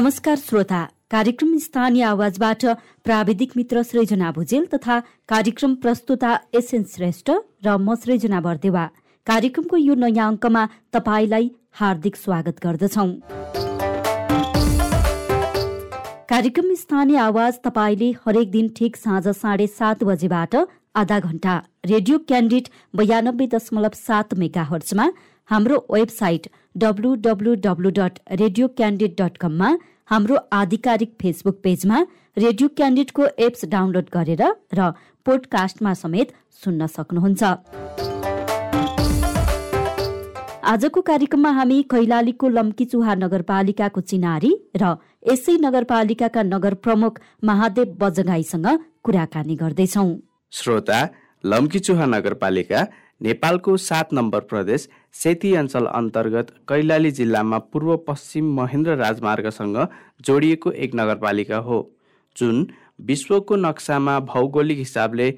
नमस्कार श्रोता। कार्यक्रम स्थानीय आवाजबाट प्राविधिक मित्र सृजना भुजेल तथा कार्यक्रम प्रस्तुता एसएन श्रेष्ठ र म सृजना बर्देवा। कार्यक्रमको यो नयाँ अङ्कमा तपाईँलाई हार्दिक स्वागत गर्दछौ। कार्यक्रम स्थानीय आवाज तपाईँले हरेक दिन ठिक साँझ साढे सात बजेबाट आधा घण्टा रेडियो क्यान्डिड बयानब्बे दशमलव सात मेगा हर्चमा हाम्रो website W W W dot radio candid dot कममा हाम्रो आधिकारिक फेसबुक पेजमा रेडियो क्यान्डिडको एप्स डाउनलोड गरेर र पोडकास्टमा समेत सुन्न सक्नुहुन्छ। आजको कार्यक्रममा हामी कैलालीको लम्कीचुहा नगरपालिकाको चिनारी र यसै नगरपालिकाका नगर प्रमुख महादेव बजगाईसँग कुराकानी गर्दैछौ। श्रोता लम्कीचुहा नगरपालिका नेपालको सात नम्बर प्रदेश सेती अञ्चल अन्तर्गत कैलाली जिल्लामा पूर्व पश्चिम महेन्द्र राजमार्गसँग जोडिएको एक नगरपालिका हो। जुन विश्वको नक्सामा भौगोलिक हिसाबले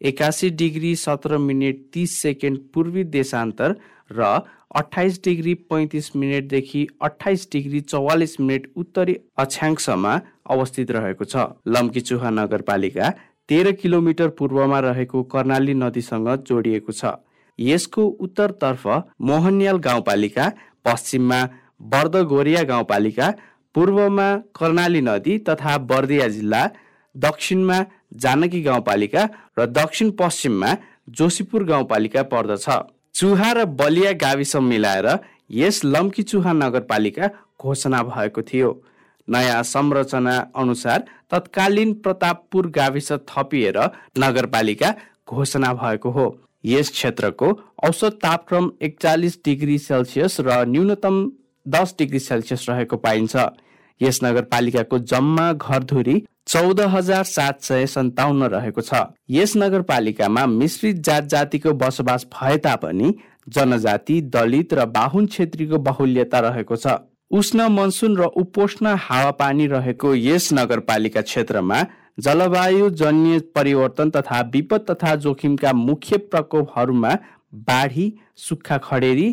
एकासी डिग्री सत्र मिनट तिस सेकेन्ड पूर्वी देशान्तर र अठाइस डिग्री पैँतिस मिनटदेखि अठाइस डिग्री चौवालिस मिनट उत्तरी अक्षांशमा अवस्थित रहेको छ। लम्कीचुहा नगरपालिका तेह्र किलोमिटर पूर्वमा रहेको कर्णाली नदीसँग जोडिएको छ। यसको उत्तरतर्फ मोहनियाल गाउँपालिका पश्चिममा बर्दगोरिया गाउँपालिका पूर्वमा कर्णाली नदी तथा बर्दिया जिल्ला दक्षिणमा जानकी गाउँपालिका र दक्षिण पश्चिममा जोशीपुर गाउँपालिका पर्दछ। चुहा र बलिया गाविस मिलाएर यस लम्की चुहा नगरपालिका घोषणा भएको थियो। नयाँ संरचना अनुसार तत्कालीन प्रतापपुर गाविस थपिएर नगरपालिका घोषणा भएको हो। यस क्षेत्रको औसत तापक्रम एकचालिस डिग्री सेल्सियस र न्यूनतम दस डिग्री सेल्सियस रहेको पाइन्छ। यस नगरपालिकाको जम्मा घरधुरी चौध हजार सात सय सन्ताउन्न रहेको छ। यस नगरपालिकामा मिश्रित जात जातिको बसोबास भए तापनि जनजाति दलित र बाहुन क्षेत्रीको बाहुल्यता रहेको छ। उष्ण मनसुन र उपोष्ण हावापानी रहेको यस नगरपालिका क्षेत्रमा जलवायु जन्य परिवर्तन तथा विपद तथा जोखिमका मुख्य प्रकोपहरूमा बाढी सुक्खा खडेरी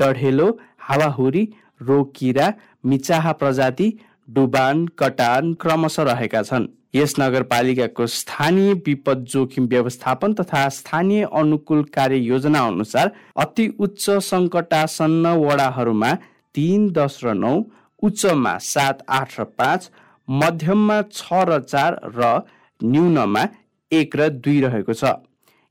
डढेलो हावाहुरी रोग किरा मिचाहा प्रजाति डुबान कटान क्रमशः रहेका छन्। यस नगरपालिकाको स्थानीय विपद जोखिम व्यवस्थापन तथा स्थानीय अनुकूल कार्य योजना अनुसार अति उच्च सङ्कटासन्न वडाहरूमा तिन दस र नौ उच्चमा सात आठ र पाँच मध्यममा छ र चार र न्यूनमा एक र दुई रहेको छ।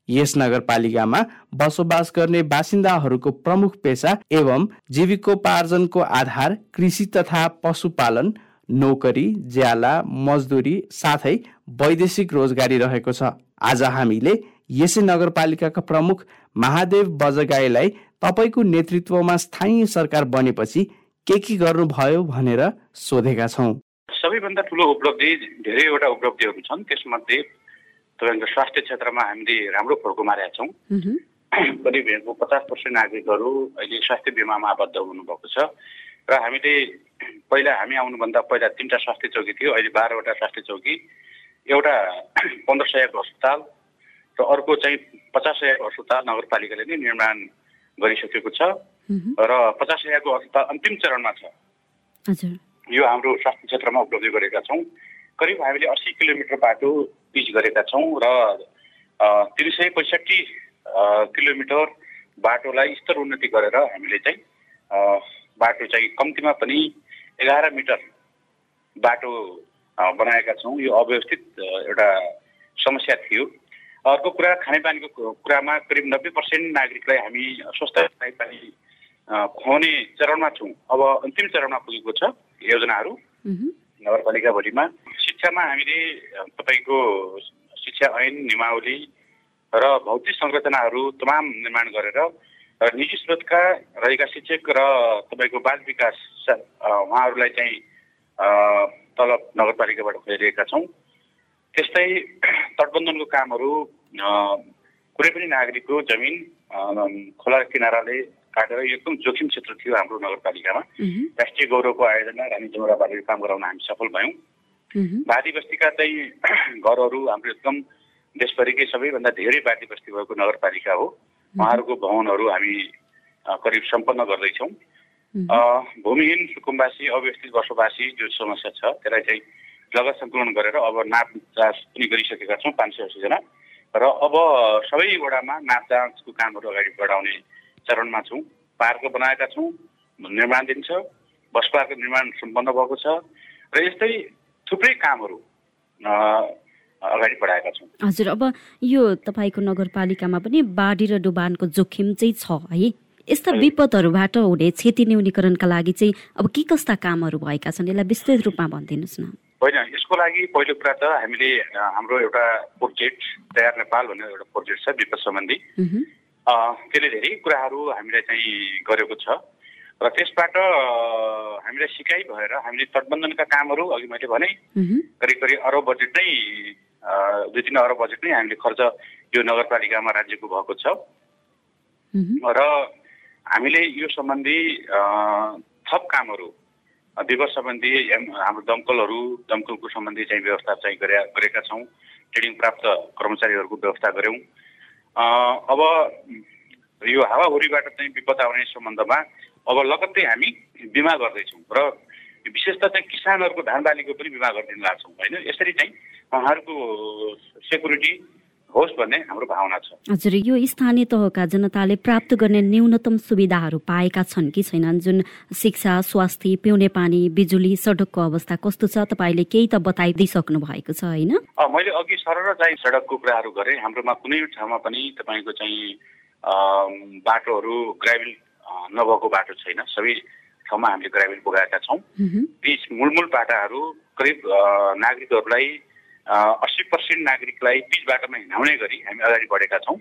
यस नगरपालिकामा बसोबास गर्ने बासिन्दाहरूको प्रमुख पेसा एवं जीविकोपार्जनको आधार कृषि तथा पशुपालन नोकरी ज्याला मजदुरी साथै वैदेशिक रोजगारी रहेको छ। आज हामीले यसै नगरपालिकाका प्रमुख महादेव बजगाईलाई तपाईँको नेतृत्वमा स्थानीय सरकार बनेपछि के के गर्नुभयो भनेर सोधेका छौँ। सबैभन्दा ठुलो उपलब्धि धेरैवटा उपलब्धिहरू छन्। त्यसमध्ये तपाईँको स्वास्थ्य क्षेत्रमा हामीले राम्रो फड्को मारेका छौँ। करिब हेर्नु पचास पर्सेन्ट नागरिकहरू अहिले स्वास्थ्य बिमामा आबद्ध हुनुभएको छ। र हामीले पहिला हामी आउनुभन्दा पहिला तिनवटा स्वास्थ्य चौकी थियो। अहिले बाह्रवटा स्वास्थ्य चौकी। एउटा पन्ध्र सयको अस्पताल र अर्को चाहिँ पचास सयको अस्पताल नगरपालिकाले नै निर्माण गरिसकेको छ। र पचास सयको अस्पताल अन्तिम चरणमा छ। यो हाम्रो स्वास्थ्य क्षेत्रमा उपलब्धि गरेका छौँ। करिब हामीले अस्सी किलोमिटर बाटो पिच गरेका छौँ र तिन सय पैँसठी किलोमिटर बाटोलाई स्तर उन्नति गरेर हामीले चाहिँ बाटो चाहिँ कम्तीमा पनि एघार मिटर बाटो बनाएका छौँ। यो अव्यवस्थित एउटा समस्या थियो। अर्को कुरा खानेपानीको कुरामा करिब नब्बे पर्सेन्ट नागरिकलाई हामी स्वस्थ खानेपानी खुवाउने चरणमा छौँ। अब अन्तिम चरणमा पुगेको छ योजनाहरू। नगरपालिकाभरिमा शिक्षामा हामीले तपाईँको शिक्षा ऐन नियमावली र भौतिक संरचनाहरू तमाम निर्माण गरेर र निजी स्रोतका रहेका शिक्षक र तपाईँको बाल विकास उहाँहरूलाई चाहिँ तलब नगरपालिकाबाट खोलिरहेका छौँ। त्यस्तै तटबन्धनको कामहरू कुनै पनि नागरिकको जमिन खोला किनाराले काटेर एकदम जोखिम क्षेत्र थियो हाम्रो नगरपालिकामा। राष्ट्रिय गौरवको आयोजना रानी चौराबारीको काम गराउन हामी सफल भयौँ। बादी बस्तीका चाहिँ घरहरू हाम्रो एकदम देशभरिकै सबैभन्दा धेरै बादी बस्ती भएको नगरपालिका हो। उहाँहरूको भवनहरू हामी करिब सम्पन्न गर्दैछौँ। भूमिहीन सुकुम्बासी अव्यवस्थित बसोबासी जो समस्या छ त्यसलाई चाहिँ जग्गा सङ्कलन गरेर अब नाप जाँच पनि गरिसकेका छौँ पाँच सय असीजना र अब सबै वडामा नाप जाँचको कामहरू अगाडि बढाउने चरणमा छौँ। पार्क बनाएका छौँ निर्माणधीन छ बस पार्क निर्माण सम्पन्न भएको छ र यस्तै थुप्रै कामहरू अगाडि बढाएका छौँ। हजुर अब यो तपाईँको नगरपालिकामा पनि बाढी र डुबानको जोखिम चाहिँ छ है? यस्ता विपदहरूबाट हुने क्षति न्यूनीकरणका लागि चाहिँ अब के कस्ता कामहरू भएका छन्? यसलाई विस्तृत रूपमा भनिदिनुहोस् न। होइन यसको लागि पहिलो कुरा त हामीले हाम्रो एउटा प्रोजेक्ट तयार नेपाल भन्ने एउटा प्रोजेक्ट छ विपद सम्बन्धी। त्यसले धेरै कुराहरू हामीलाई चाहिँ गरेको छ। र त्यसबाट हामीलाई सिकाइ भएर हामीले तटबन्धनका कामहरू अघि मैले भने करिब करिब अरब बजेट नै दुई तिन अरब बजेट नै हामीले खर्च यो नगरपालिकामा राज्यको भएको छ। र हामीले यो सम्बन्धी थप कामहरू विगत सम्बन्धी हाम्रो दमकलहरू दमकलको सम्बन्धी चाहिँ व्यवस्था चाहिँ गरेका छौँ। ट्रेनिङ प्राप्त कर्मचारीहरूको व्यवस्था गऱ्यौँ। अब यो हावाहुरीबाट चाहिँ विपद आउने सम्बन्धमा अब लगत्तै हामी बिमा गर्दैछौँ र विशेषतः चाहिँ किसानहरूको धान बालीको पनि बिमा गरिदिनु लाग्छौँ होइन? यसरी चाहिँ उहाँहरूको सेक्युरिटी होस् भन्ने हाम्रो भावना छ। हजुर यो स्थानीय तहका जनताले प्राप्त गर्ने न्यूनतम सुविधाहरू पाएका छन् कि छैनन्? जुन शिक्षा स्वास्थ्य पिउने पानी बिजुली सडकको अवस्था कस्तो छ? तपाईँले केही त बताइदिइसक्नु भएको छ होइन? मैले अघि सरल चाहिँ सडकको कुराहरू गरेँ। हाम्रोमा कुनै ठाउँमा पनि तपाईँको चाहिँ बाटोहरू ग्राभिल नभएको बाटो छैन। सबै ठाउँमा हामीले ग्राभिल पुगाएका छौँ। ती मूलमूल बाटाहरू करिब नागरिकहरूलाई अस्सी पर्सेन्ट नागरिकलाई बिच बाटोमा हिँडाउने गरी हामी अगाडि बढेका छौँ।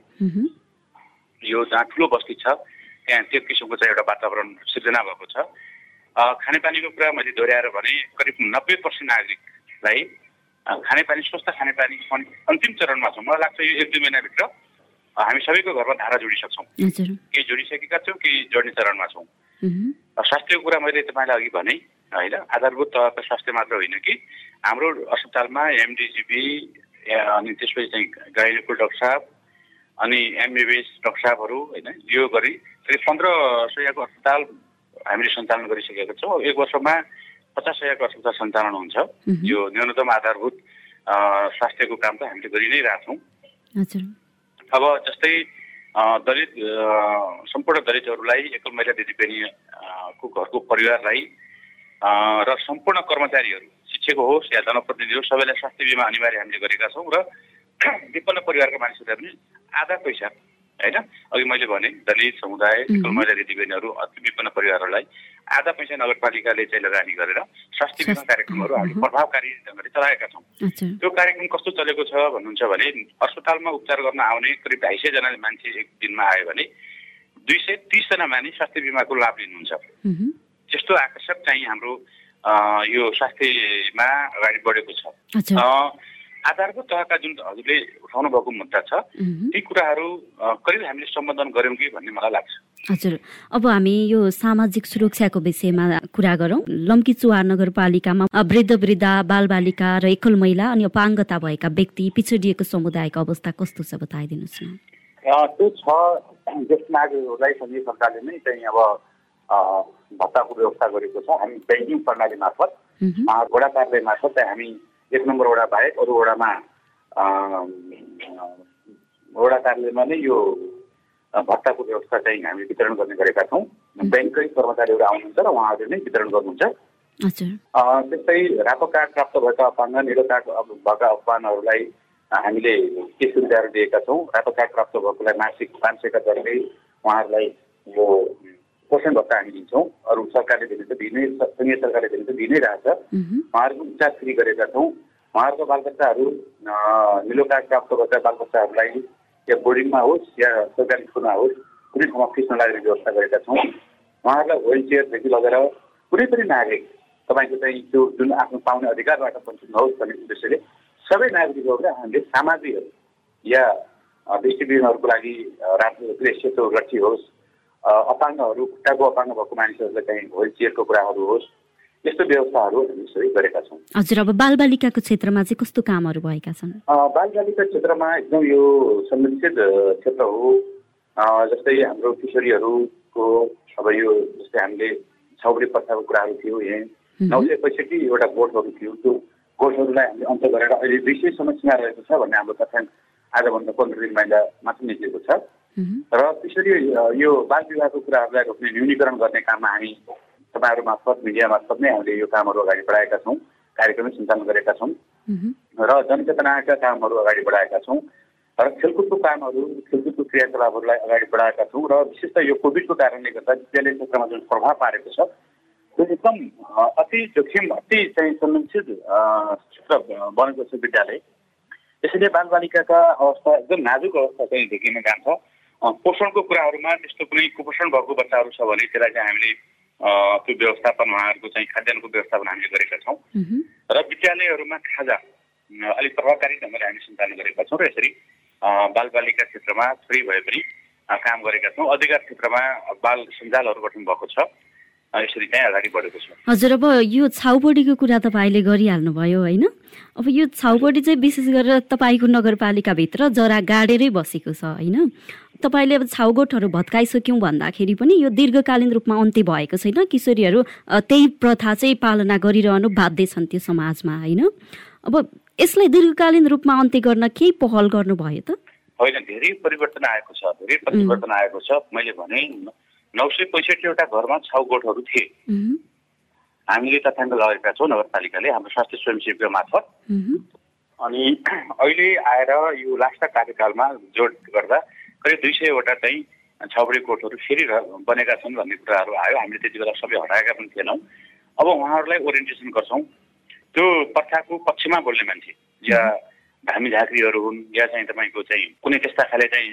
यो जहाँ ठुलो बस्ती छ त्यहाँ त्यो किसिमको चाहिँ एउटा वातावरण सिर्जना भएको छ। खानेपानीको कुरा मैले दोहोऱ्याएर भने करिब नब्बे पर्सेन्ट नागरिकलाई खानेपानी स्वस्थ खानेपानी अन्तिम चरणमा छौँ। मलाई लाग्छ यो एक दुई महिनाभित्र हामी सबैको घरमा धारा जोडिसक्छौँ। केही जोडिसकेका छौँ केही जोड्ने चरणमा छौँ। स्वास्थ्यको कुरा मैले तपाईँलाई अघि भने होइन आधारभूत तहको स्वास्थ्य मात्र होइन कि हाम्रो अस्पतालमा एमडिजिबी अनि त्यसपछि चाहिँ गाइनेको डाक्टर साहब अनि एमबिबिएस डाक्टर साहबहरू होइन यो गरी करिब पन्ध्र सयको अस्पताल हामीले सञ्चालन गरिसकेका छौँ। एक वर्षमा पचास सयको अस्पताल सञ्चालन हुन्छ। यो न्यूनतम आधारभूत स्वास्थ्यको काम त हामीले गरि नै रहेछौँ अब जस्तै दलित सम्पूर्ण दलितहरूलाई एकल महिला दिदीबहिनीको घरको परिवारलाई र सम्पूर्ण कर्मचारीहरू शिक्षक होस् या जनप्रतिनिधि होस् सबैलाई स्वास्थ्य बिमा अनिवार्य हामीले गरेका छौँ र विपन्न परिवारका मानिसहरूलाई पनि आधा पैसा होइन? अघि मैले भने दलित समुदाय एकल महिला दिदीबहिनीहरू अति विपन्न परिवारहरूलाई आधा पैसा नगरपालिकाले चाहिँ लगानी गरेर स्वास्थ्य बिमा कार्यक्रमहरू हामीले प्रभावकारी ढङ्गले चलाएका छौँ। त्यो कार्यक्रम कस्तो चलेको छ भन्नुहुन्छ भने अस्पतालमा उपचार गर्न आउने करिब ढाई सयजना मान्छे एक दिनमा आयो भने दुई सय तिसजना मानिस स्वास्थ्य बिमाको लाभ लिनुहुन्छ। त्यस्तो आकर्षक चाहिँ हाम्रो यो स्वास्थ्यमा अगाडि बढेको छ। आधारभूत तहका जुन हजुरले उठाउनु भएको मुद्दा छ ती कुराहरू करिब हामीले सम्बोधन गऱ्यौँ कि भन्ने मलाई लाग्छ। हजुर। अब हामी यो सामाजिक सुरक्षाको विषयमा कुरा गरौँ। लम्की चुहार नगरपालिकामा वृद्ध वृद्धा बालबालिका र एकल महिला अनि अपाङ्गता भएका व्यक्ति पिछडिएको समुदायको अवस्था कस्तो छ बताइदिनुहोस् न। त्यो छ ज्येष्ठ नागरिकहरूलाई सङ्घीय सरकारले नै चाहिँ अब भत्ताको व्यवस्था गरेको छ हामी ब्याङ्किङ प्रणाली मार्फत वडा कार्यालय मार्फत चाहिँ हामी एक नम्बर वडा बाहेक अरू वडामा वडा कार्यालयमा नै यो भत्ताको व्यवस्था चाहिँ हामी वितरण गर्ने गरेका छौँ ब्याङ्ककै कर्मचारीहरू आउनुहुन्छ र उहाँहरूले नै वितरण गर्नुहुन्छ त्यस्तै रातो कार्ड प्राप्त भएका अपाङ्ग निलो कार्ड भएका अपाङ्गहरूलाई हामीले के सुविधाहरू दिएका छौँ रातो कार्ड प्राप्त भएकोलाई मासिक पाँच सयका दरले उहाँहरूलाई यो पोषण भत्ता हामी दिन्छौँ। अरू सरकारले दिने त दिनै सङ्घीय सरकारले दिने त दिनै रहेछ उहाँहरूको उपचार फ्री गरेका छौँ। उहाँहरूको बालबच्चाहरू निलो कार्ड प्राप्त भएका बालबच्चाहरूलाई या बोर्डिङमा होस् या सरकारी स्कुलमा होस् कुनै ठाउँमा फिस नलाग्ने व्यवस्था गरेका छौँ। उहाँहरूलाई व्हिल चेयरदेखि लगेर कुनै पनि नागरिक तपाईँको चाहिँ त्यो जुन आफ्नो पाउने अधिकारबाट वञ्चित नहोस् भन्ने उद्देश्यले सबै नागरिकहरूलाई हामीले सामग्रीहरू या दृष्टिविहीनहरूको लागि राम्रो सेतो रक्सी होस्। अपाङ्गहरू खुट्टाको अपाङ्ग भएको मानिसहरूलाई चाहिँ व्हिल चेयरको कुराहरू होस् यस्तो व्यवस्थाहरू हामी सबै गरेका छौँ। हजुर अब बालबालिकाको क्षेत्रमा चाहिँ कस्तो कामहरू भएका छन्? बालबालिका क्षेत्रमा एकदम यो संरक्षित क्षेत्र हो। जस्तै हाम्रो किशोरीहरूको अब यो जस्तै हामीले छाउडी प्रथाको कुराहरू थियो यहाँ नौ सय पैँसठीवटा गोठहरू थियो। त्यो गोठहरूलाई हामीले अन्त गरेर अहिले दुई सयसम्म सीमा रहेको छ भन्ने हाम्रो तथ्याङ्क आजभन्दा पन्ध्र दिन महिना मात्र निस्केको छ। र त्यसरी यो बाल विवाहको कुराहरूलाई रोक्ने न्यूनीकरण गर्ने काममा हामी तपाईँहरू मार्फत मिडिया मार्फत नै हामीले यो कामहरू अगाडि बढाएका छौँ कार्यक्रम सञ्चालन गरेका छौँ। र जनचेतनाका कामहरू अगाडि बढाएका छौँ। र खेलकुदको कामहरू खेलकुदको क्रियाकलापहरूलाई अगाडि बढाएका छौँ र विशेष त यो कोभिडको कारणले गर्दा विद्यालय क्षेत्रमा जुन प्रभाव पारेको छ त्यो एकदम अति जोखिम अति चाहिँ संरक्षित क्षेत्र बनेको छ विद्यालय। यसैले बालबालिकाका अवस्था एकदम नाजुक अवस्था चाहिँ देखिन जान्छ पोषणको कुराहरूमा त्यस्तो कुनै कुपोषण भएको बच्चाहरू छ भने त्यसलाई चाहिँ हामीले त्यो व्यवस्थापन उहाँहरूको चाहिँ खाद्यान्नको व्यवस्थापन हामीले गरेका छौँ। र विद्यालयहरूमा खाजा अलिक प्रभावकारी ढङ्गले हामी सञ्चालन गरेका छौँ र यसरी बालबालिका क्षेत्रमा फ्री भए पनि काम गरेका छौँ। अधिकार क्षेत्रमा बाल सञ्जालहरू गठन भएको छ। यसरी चाहिँ अगाडि बढेको छ। हजुर अब यो छाउपडीको कुरा तपाईँले गरिहाल्नुभयो होइन? अब यो छाउपडी चाहिँ विशेष गरेर तपाईँको नगरपालिकाभित्र जरा गाडेरै बसेको छ होइन? तपाईँले अब छाउगोठहरू भत्काइसक्यौँ भन्दाखेरि पनि यो दीर्घकालीन रूपमा अन्त्य भएको छैन। किशोरीहरू त्यही प्रथा चाहिँ पालना गरिरहनु बाध्य छन् त्यो समाजमा होइन? अब यसलाई दीर्घकालीन रूपमा अन्त्य गर्न केही पहल गर्नुभयो त? होइन धेरै परिवर्तन आएको छ धेरै परिवर्तन आएको छ। मैले भने नौ सय पैँसठीवटा घरमा छाउगोठहरू थिए। हामीले तथ्याङ्क लगाएका छौँ नगरपालिकाले हाम्रो स्वास्थ्य स्वयंसेवीको मार्फत। अनि अहिले आएर यो लास्टका कार्यकालमा जोड गर्दा करिब दुई सयवटा चाहिँ छाउबडी कोठहरू फेरि बनेका छन् भन्ने कुराहरू आयो। हामीले त्यति बेला सबै हटाएका पनि थिएनौँ। अब उहाँहरूलाई ओरिएन्टेसन गर्छौँ। त्यो प्रथाको पक्षमा बोल्ने मान्छे या धामी झाँक्रीहरू हुन् या चाहिँ तपाईँको चाहिँ कुनै त्यस्ता खाले चाहिँ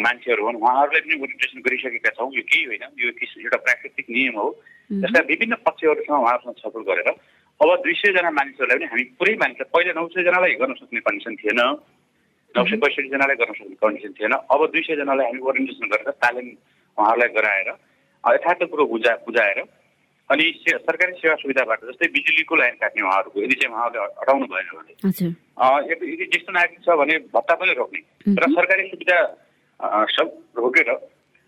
मान्छेहरू हुन् उहाँहरूलाई पनि ओरिएन्टेसन गरिसकेका छौँ। यो केही होइन यो एउटा प्राकृतिक नियम हो। जसका विभिन्न पक्षहरूसँग उहाँहरूसँग छलफल गरेर अब दुई सयजना मानिसहरूलाई पनि हामी पुरै मानिस पहिला नौ सयजनालाई गर्न सक्ने कन्डिसन थिएन। नौ सय पैँसठीजनालाई गर्न सक्ने कन्डिसन थिएन। अब दुई सयजनालाई हामी ओरिएन्टेसन गरेर तालिम उहाँहरूलाई गराएर यथार्थ कुरो बुझा बुझाएर अनि सरकारी सेवा सुविधाबाट जस्तै बिजुलीको लाइन काट्ने उहाँहरूको यदि चाहिँ उहाँहरूले हटाउनु भएन भने। यदि ज्येष्ठ नागरिक छ भने भत्ता पनि रोक्ने। र सरकारी सुविधा सब रोकेर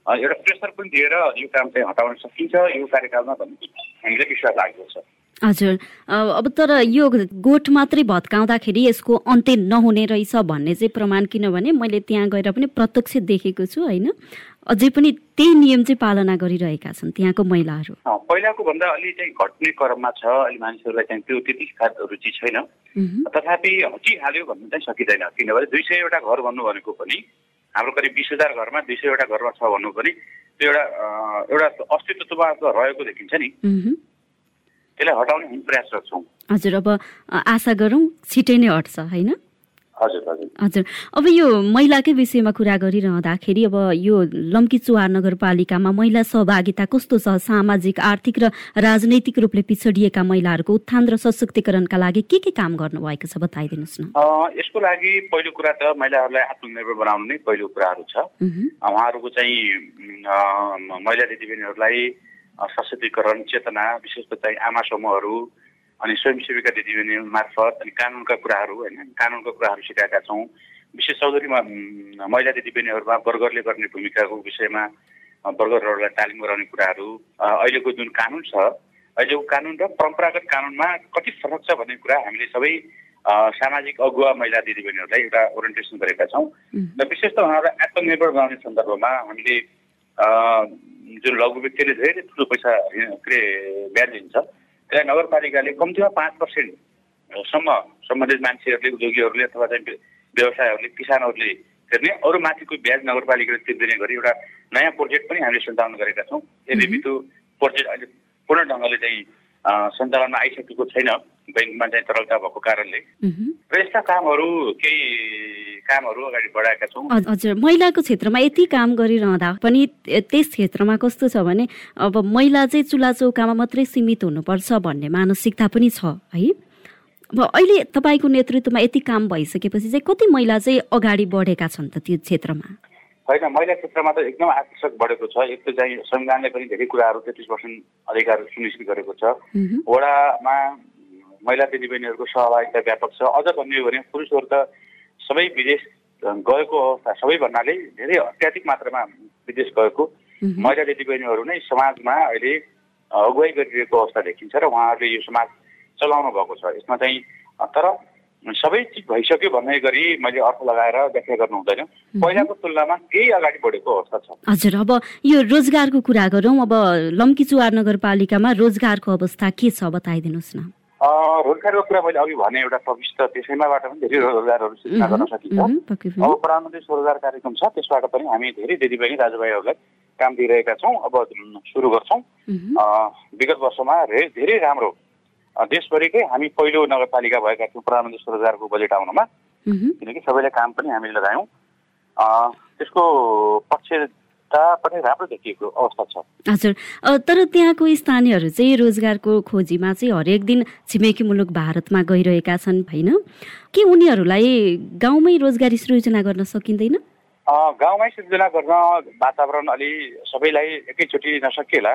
एउटा प्रेसर पनि दिएर यो काम चाहिँ हटाउन सकिन्छ यो कार्यकालमा भन्ने हामीलाई विश्वास लागेको छ। हजुर। अब तर यो गोठ मात्रै भत्काउँदाखेरि यसको अन्त्य नहुने रहेछ भन्ने चाहिँ प्रमाण किनभने मैले त्यहाँ गएर पनि प्रत्यक्ष देखेको छु होइन? अझै पनि त्यही नियम चाहिँ पालना गरिरहेका छन् त्यहाँको महिलाहरू। पहिलाको भन्दा अलि चाहिँ घट्ने क्रममा छ अलि मानिसहरूलाई चाहिँ त्यो त्यति रुचि छैन। तथापि हटिहाल्यो भन्नु चाहिँ सकिँदैन किनभने दुई सयवटा घर भन्नु भनेको पनि हाम्रो करिब बिस हजार घरमा दुई सयवटा घरमा छ भन्नु पनि त्यो एउटा एउटा अस्तित्वमा रहेको देखिन्छ नि। त्यसलाई हटाउने हामी प्रयास गर्छौँ। हजुर अब आशा गरौँ छिटै नै हट्छ होइन? हजुर अब यो महिलाकै विषयमा कुरा गरिरहँदाखेरि अब यो लम्की चुहार नगरपालिकामा महिला सहभागिता कस्तो छ? सामाजिक आर्थिक र राजनैतिक रूपले पिछडिएका महिलाहरूको उत्थान र सशक्तिकरणका लागि के के काम गर्नुभएको छ? बताइदिनुहोस् न। यसको लागि पहिलो कुरा त महिलाहरूलाई आत्मनिर्भर बनाउनु नै पहिलो कुराहरू छ। उहाँहरूको चाहिँ महिला दिदीबहिनीहरूलाई सशक्तिकरण चेतना विशेष त चाहिँ आमा समूहहरू अनि स्वयंसेविका दिदीबहिनी मार्फत अनि कानुनका कुराहरू होइन कानुनका कुराहरू सिकाएका छौँ। विशेष चौधरीमा महिला दिदीबहिनीहरूमा वर्गरले गर्ने भूमिकाको विषयमा वर्गरहरूलाई तालिम गराउने कुराहरू अहिलेको जुन कानुन छ अहिलेको कानुन र परम्परागत कानुनमा कति फरक छ भन्ने कुरा हामीले सबै सामाजिक अगुवा महिला दिदीबहिनीहरूलाई एउटा ओरिएन्टेसन गरेका छौँ। र विशेष त उहाँहरूलाई आत्मनिर्भर बनाउने सन्दर्भमा हामीले जुन लघु व्यक्तिले धेरै ठुलो पैसा के अरे ब्याज दिन्छ त्यहाँ नगरपालिकाले कम्तीमा पाँच पर्सेन्टसम्म सम्बन्धित मान्छेहरूले उद्योगीहरूले अथवा चाहिँ व्यवसायहरूले किसानहरूले तिर्ने अरू माथिको ब्याज नगरपालिकाले तिर्दिने गरी एउटा नयाँ प्रोजेक्ट पनि हामीले सञ्चालन गरेका छौँ यद्यपि त्यो प्रोजेक्ट अहिले पूर्ण ढङ्गले चाहिँ सञ्चालनमा आइसकेको छैन ब्याङ्कमा चाहिँ तरलता भएको कारणले र यस्ता कामहरू केही कामहरू अगाडि बढाएका छौँ। हजुर महिलाको क्षेत्रमा यति काम गरिरहँदा पनि त्यस क्षेत्रमा कस्तो छ भने अब महिला चाहिँ चुला चौकामा मात्रै सीमित हुनुपर्छ भन्ने मानसिकता पनि छ है? अब अहिले तपाईँको नेतृत्वमा यति काम भइसकेपछि चाहिँ कति महिला चाहिँ अगाडि बढेका छन् त त्यो क्षेत्रमा? होइन महिला क्षेत्रमा त एकदम आकर्षक बढेको छ। एक त चाहिँ संविधानले पनि धेरै कुराहरू तेत्तिस पर्सेन्ट अधिकार सुनिश्चित गरेको छ। वडामा महिला दिदीबहिनीहरूको सहभागिता व्यापक छ। अझ भन्ने हो भने पुरुषहरू त सबै विदेश गएको अवस्था सबै भन्नाले धेरै अत्याधिक मात्रामा विदेश गएको। महिला दिदीबहिनीहरू नै समाजमा अहिले अगुवाई गरिरहेको अवस्था देखिन्छ र उहाँहरूले यो समाज चलाउनु भएको छ। यसमा चाहिँ तर सबै चिज भइसक्यो भन्ने गरी मैले अर्थ लगाएर व्याख्या गर्नु हुँदैन। पहिलाको तुलनामा केही अगाडि बढेको अवस्था छ। हजुर अब यो रोजगारको कुरा गरौँ अब लम्कीचुवार नगरपालिकामा रोजगारको अवस्था के छ बताइदिनुहोस् न। रोजगारको कुरा मैले अघि भने एउटा प्रविष्ट त्यसैमाबाट पनि धेरै रोजगारहरू सृजना गर्न सकिन्छ। अब प्रधानमन्त्री स्वरोजगार कार्यक्रम छ त्यसबाट पनि हामी धेरै दिदीबहिनी दाजुभाइहरूलाई काम दिइरहेका छौँ। अब सुरु गर्छौँ। विगत वर्षमा धेरै राम्रो देशभरिकै हामी पहिलो नगरपालिका भएका थियौँ प्रधानमन्त्री स्वरोजगारको बजेट आउनमा। किनकि सबैले काम पनि हामीले लगायौँ। त्यसको पक्षता पनि राम्रो देखिएको अवस्था छ। हजुर। तर त्यहाँको स्थानीयहरू चाहिँ रोजगारको खोजीमा चाहिँ हरेक दिन छिमेकी मुलुक भारतमा गइरहेका छन् होइन के उनीहरूलाई गाउँमै रोजगारी सृजना गर्न सकिँदैन? गाउँमै सिर्जना गर्न वातावरण अलि सबैलाई एकैचोटि नसकिएला।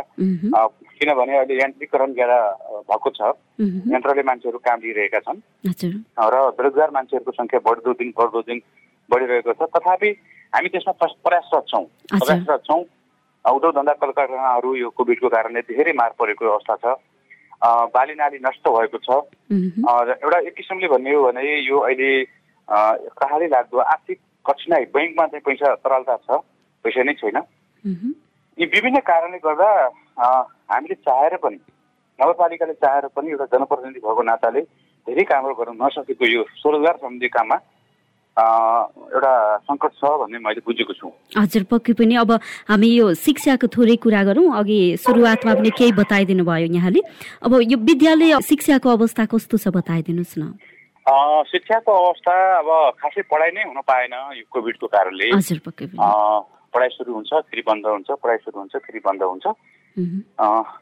किनभने अहिले यान्त्रिकरण ज्यादा भएको छ। यन्त्रले मान्छेहरू काम लिइरहेका छन्। र बेरोजगार मान्छेहरूको सङ्ख्या बढ्दो दिन बढ्दो दिन बढिरहेको छ। तथापि हामी त्यसमा प्रयासरत छौँ। प्रयासरत छौँ। उद्योग धन्दा कलकारखानाहरू यो कोभिडको कारणले धेरै मार परेको अवस्था छ। बाली नाली नष्ट भएको छ। एउटा एक किसिमले भन्ने हो भने यो अहिले कहाँले लाग्दो आर्थिक कठिनाइ बैङ्कमा चाहिँ पैसा तरलता छ। पैसा नै छैन। यी विभिन्न कारणले गर्दा हामीले चाहेर पनि नगरपालिकाले चाहेर पनि एउटा जनप्रतिनिधि भएको नाताले धेरै कामहरू गर्न नसकेको यो स्वरोजगार सम्बन्धी काममा एउटा सङ्कट छ भन्ने मैले बुझेको छु। हजुर पक्कै पनि। अब हामी यो शिक्षाको थोरै कुरा गरौँ। अघि सुरुवातमा पनि केही बताइदिनु भयो यहाँले। अब यो विद्यालय शिक्षाको अवस्था कस्तो छ बताइदिनुहोस् न। शिक्षाको अवस्था अब खासै पढाइ नै हुन पाएन यो कोभिडको कारणले। पढाइ सुरु हुन्छ फेरि बन्द हुन्छ पढाइ सुरु हुन्छ फेरि बन्द हुन्छ।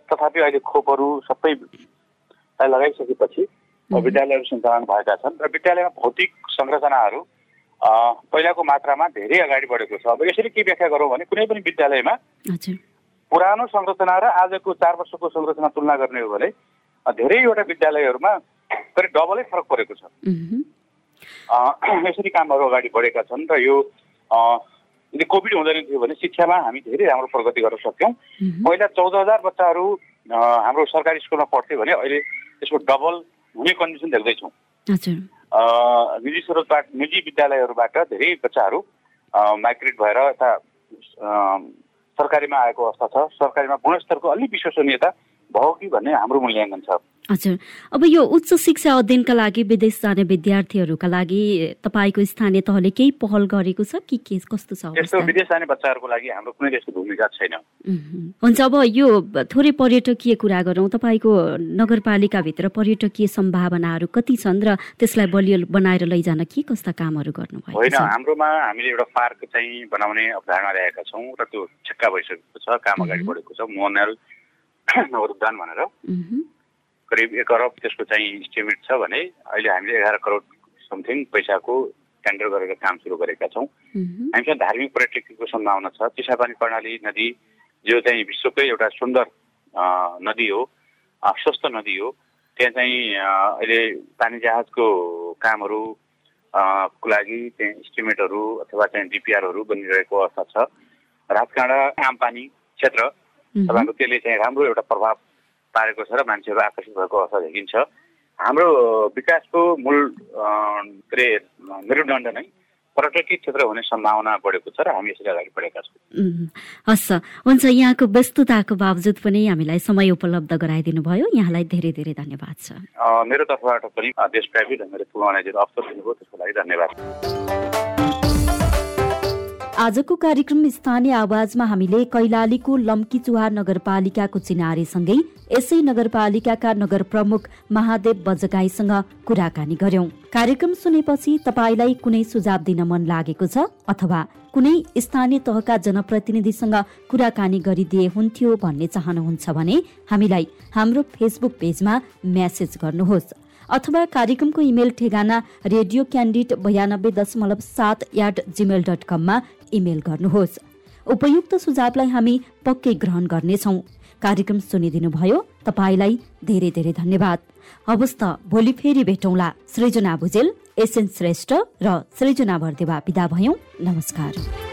तथापि अहिले खोपहरू सबैलाई लगाइसकेपछि विद्यालयहरू सञ्चालन भएका छन्। र विद्यालयमा भौतिक संरचनाहरू पहिलाको मात्रामा धेरै अगाडि बढेको छ। अब यसरी के व्याख्या गरौँ भने कुनै पनि विद्यालयमा पुरानो संरचना र आजको चार वर्षको संरचना तुलना गर्ने हो भने धेरैवटा विद्यालयहरूमा करिब डबलै फरक परेको छ। यसरी कामहरू अगाडि बढेका छन् र यो यदि कोभिड हुँदैन थियो भने शिक्षामा हामी धेरै राम्रो प्रगति गर्न सक्थ्यौँ। पहिला चौध हजार बच्चाहरू हाम्रो सरकारी स्कुलमा पढ्थ्यो भने अहिले त्यसको डबल हुने कन्डिसन देख्दैछौँ। निजी स्रोतबाट निजी विद्यालयहरूबाट धेरै बच्चाहरू माइग्रेट भएर यता सरकारीमा आएको अवस्था छ। सरकारीमा गुणस्तरको अलिक विश्वसनीयता भयो कि भन्ने हाम्रो मूल्याङ्कन छ। हजुर। अब यो उच्च शिक्षा अध्ययनका लागि विदेश जाने विद्यार्थीहरूका लागि तपाईँको स्थानीय तहले केही पहल गरेको छ? कि के कस्तो छ यस्तो विदेश जाने बच्चाहरूको लागि हाम्रो कुनै त्यस्तो भूमिका छैन। हुन्छ अब यो थोरै पर्यटकीय कुरा गरौँ। तपाईँको नगरपालिकाभित्र पर्यटकीय सम्भावनाहरू कति छन् र त्यसलाई बलियो बनाएर लैजान के कस्ता कामहरू गर्नुभयो होइन हाम्रोमा हामीले एउटा पार्क चाहिँ बनाउने अवधारणा ल्याएका छौँ र त्यो छक्का भइसकेको छ काम अगाडि बढेको छ मोनल नगर उद्यान भनेर करिब एक अरब त्यसको चाहिँ इस्टिमेट छ भने अहिले हामीले एघार करोड समथिङ पैसाको टेन्डर गरेर काम सुरु गरेका छौँ। हामीसँग धार्मिक पर्यटकको सम्भावना छ। चिसापानी कर्णाली नदी जो चाहिँ विश्वकै एउटा सुन्दर नदी हो स्वस्थ नदी हो त्यहाँ चाहिँ अहिले पानी जहाजको कामहरू को लागि त्यहाँ इस्टिमेटहरू अथवा चाहिँ डिपिआरहरू बनिरहेको अवस्था छ। राजकाँडा आमपानी क्षेत्र तपाईँको त्यसले चाहिँ राम्रो एउटा प्रभाव पारेको छ र मान्छेहरू आकर्षित भएको अवस्था देखिन्छ। हाम्रो विकासको मूल के अरे मेरुदण्ड नै पर्यटकीय क्षेत्र हुने सम्भावना बढेको छ र हामी यसरी अगाडि बढेका छौँ। हस् हुन्छ यहाँको व्यस्तताको बावजुद पनि हामीलाई समय उपलब्ध गराइदिनु भयो। यहाँलाई धेरै धेरै धन्यवाद छ मेरो तर्फबाट पनि देशव्यापी ढङ्गले पुगाउन अवसर दिनुभयो त्यसको लागि धन्यवाद। आजको कार्यक्रम स्थानीय आवाजमा हामीले कैलालीको लम्की चुहार नगरपालिकाको चिनारीसँगै यसै नगरपालिकाका नगर प्रमुख महादेव बजगाईसँग कुराकानी गर्यौं। कार्यक्रम सुनेपछि तपाईँलाई कुनै सुझाव दिन मन लागेको छ अथवा कुनै स्थानीय तहका जनप्रतिनिधिसँग कुराकानी गरिदिए हुन्थ्यो भन्ने चाहनुहुन्छ भने हामीलाई हाम्रो फेसबुक पेजमा म्यासेज गर्नुहोस्। अथवा कार्यक्रमको इमेल ठेगाना रेडियो क्यान्डिड बयानब्बे दशमलव सात एट जिमेल डट कममा इमेल गर्नुहोस्। उपयुक्त सुझावलाई हामी पक्कै ग्रहण गर्नेछौ। कार्यक्रम सुनिदिनु भयो तपाईँलाई धेरै धेरै धन्यवाद। हवस् त भोलि फेरि भेटौँला। सृजना भुजेल एसएन श्रेष्ठ र सृजना भरदेवा विदा भयौँ। नमस्कार।